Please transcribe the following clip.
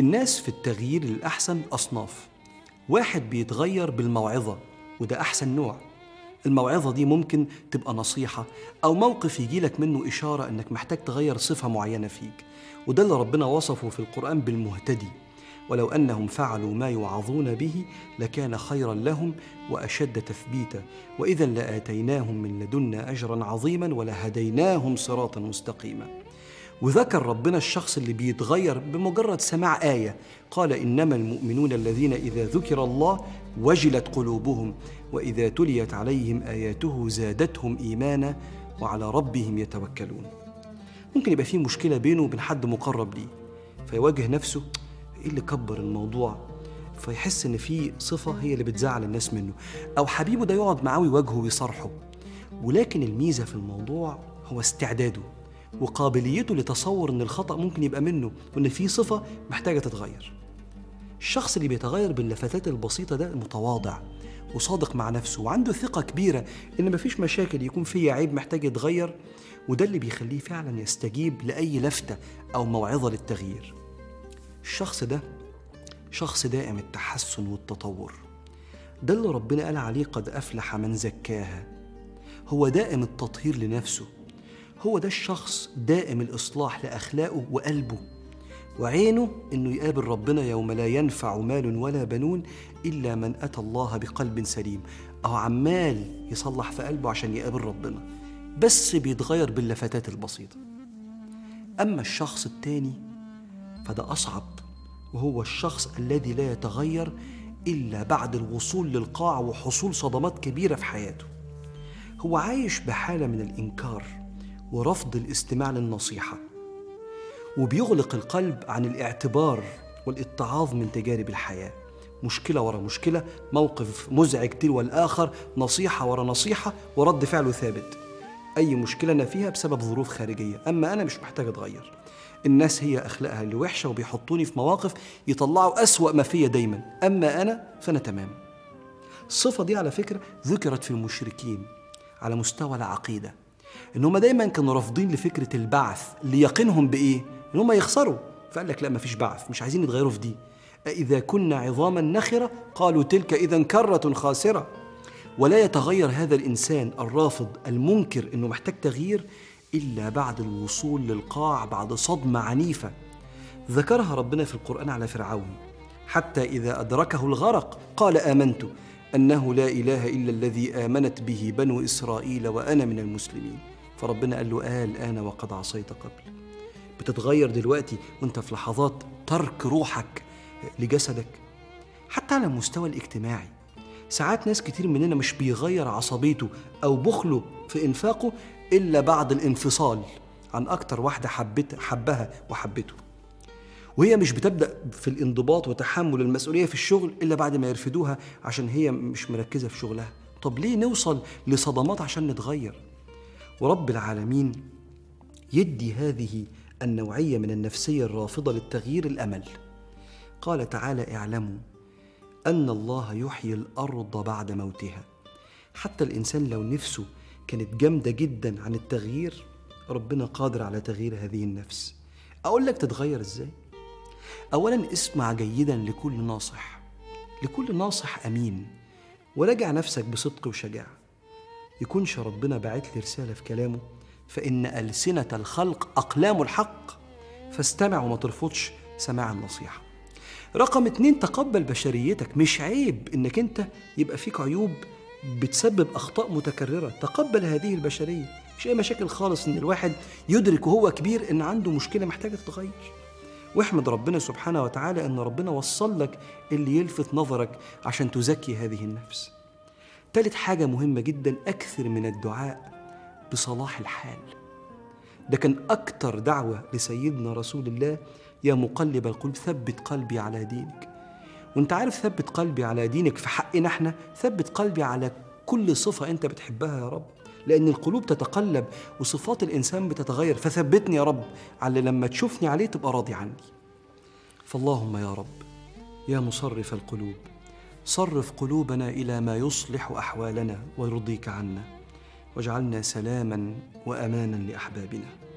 الناس في التغيير للأحسن أصناف. واحد بيتغير بالموعظة وده أحسن نوع. الموعظة دي ممكن تبقى نصيحة أو موقف يجيلك منه إشارة إنك محتاج تغير صفة معينة فيك. وده اللي ربنا وصفه في القرآن بالمهتدي. ولو أنهم فعلوا ما يوعظون به لكان خيرا لهم وأشد تثبيتا. وإذا لآتيناهم من لدنا أجرا عظيما ولهديناهم صراطا مستقيما. وذكر ربنا الشخص اللي بيتغير بمجرد سماع آية. قال إنما المؤمنون الذين إذا ذكر الله وجلت قلوبهم وإذا تليت عليهم آياته زادتهم إيمانا وعلى ربهم يتوكلون. ممكن يبقى في مشكلة بينه وبين حد مقرب ليه فيواجه نفسه إيه اللي كبر الموضوع؟ فيحس إن في صفة هي اللي بتزعل الناس منه. أو حبيبه ده يقعد معاه ويواجهه ويصارحه. ولكن الميزة في الموضوع هو استعداده. وقابليته لتصور إن الخطأ ممكن يبقى منه وإن في صفة محتاجة تتغير. الشخص اللي بيتغير باللفتات البسيطة ده متواضع وصادق مع نفسه وعنده ثقة كبيرة إن مفيش مشاكل يكون فيه عيب محتاج يتغير وده اللي بيخليه فعلا يستجيب لأي لفتة أو موعظة للتغيير. الشخص ده شخص دائم التحسن والتطور. ده اللي ربنا قال عليه قد أفلح من زكاها. هو دائم التطهير لنفسه هو ده الشخص دائم الإصلاح لأخلاقه وقلبه. وعينه إنه يقابل ربنا يوم لا ينفع مال ولا بنون إلا من أتى الله بقلب سليم. أو عمال يصلح في قلبه عشان يقابل ربنا. بس بيتغير باللفتات البسيطة. أما الشخص التاني فده أصعب وهو الشخص الذي لا يتغير إلا بعد الوصول للقاع وحصول صدمات كبيرة في حياته. هو عايش بحالة من الإنكار. ورفض الاستماع للنصيحة وبيغلق القلب عن الاعتبار والاتعاظ من تجارب الحياة. مشكلة ورا مشكلة موقف مزعج تلو الآخر نصيحة ورا نصيحة ورد فعله ثابت. أي مشكلة أنا فيها بسبب ظروف خارجية. أما أنا مش محتاج أتغير. الناس هي أخلاقها اللي وحشه وبيحطوني في مواقف يطلعوا أسوأ ما فيا دايما. أما أنا فأنا تمام. الصفه دي على فكرة ذكرت في المشركين على مستوى العقيدة. إن هم دايما كانوا رافضين لفكرة البعث ليقينهم بإيه؟ إن هم يخسروا. فقال لك لا ما فيش بعث مش عايزين يتغيروا في دي. اذا كنا عظاما نخرة قالوا تلك اذا كرة خاسرة. ولا يتغير هذا الإنسان الرافض المنكر إنه محتاج تغيير إلا بعد الوصول للقاع بعد صدمة عنيفة. ذكرها ربنا في القرآن على فرعون. حتى إذا أدركه الغرق قال آمنت. أنه لا إله إلا الذي آمنت به بنو إسرائيل وأنا من المسلمين. فربنا قال له آه الآن وقد عصيت قبل. بتتغير دلوقتي وأنت في لحظات ترك روحك لجسدك. حتى على المستوى الاجتماعي ساعات ناس كتير مننا مش بيغير عصبيته أو بخله في إنفاقه إلا بعد الانفصال عن أكتر واحدة حبت حبها وحبته. وهي مش بتبدأ في الانضباط وتحمل المسؤولية في الشغل إلا بعد ما يرفدوها عشان هي مش مركزة في شغلها. طب ليه نوصل لصدمات عشان نتغير؟ ورب العالمين يدي هذه النوعية من النفسية الرافضة للتغيير الأمل. قال تعالى اعلموا أن الله يحيي الأرض بعد موتها. حتى الإنسان لو نفسه كانت جامدة جدا عن التغيير ربنا قادر على تغيير هذه النفس. أقول لك تتغير إزاي؟ اولا اسمع جيدا لكل ناصح لكل ناصح أمين وراجع نفسك بصدق وشجاعة. يكونش ربنا باعت لي رسالة في كلامه فإن ألسنة الخلق أقلام الحق فاستمع وما ترفضش سماع النصيحة. رقم اتنين تقبل بشريتك. مش عيب إنك أنت يبقى فيك عيوب بتسبب أخطاء متكررة. تقبل هذه البشرية. مش أي مشاكل خالص إن الواحد يدرك وهو كبير إن عنده مشكلة محتاجة تتغير. واحمد ربنا سبحانه وتعالى أن ربنا وصل لك اللي يلفت نظرك عشان تزكي هذه النفس. تالت حاجة مهمة جدا أكثر من الدعاء بصلاح الحال. ده كان أكتر دعوة لسيدنا رسول الله يا مقلب القلوب ثبت قلبي على دينك. وأنت عارف ثبت قلبي على دينك في حقنا إحنا؟ ثبت قلبي على كل صفة أنت بتحبها يا رب. لأن القلوب تتقلب وصفات الإنسان بتتغير. فثبتني يا رب على لما تشوفني عليه تبقى راضي عني. فاللهم يا رب يا مصرف القلوب صرف قلوبنا إلى ما يصلح أحوالنا ويرضيك عنا واجعلنا سلاما وأمانا لأحبابنا.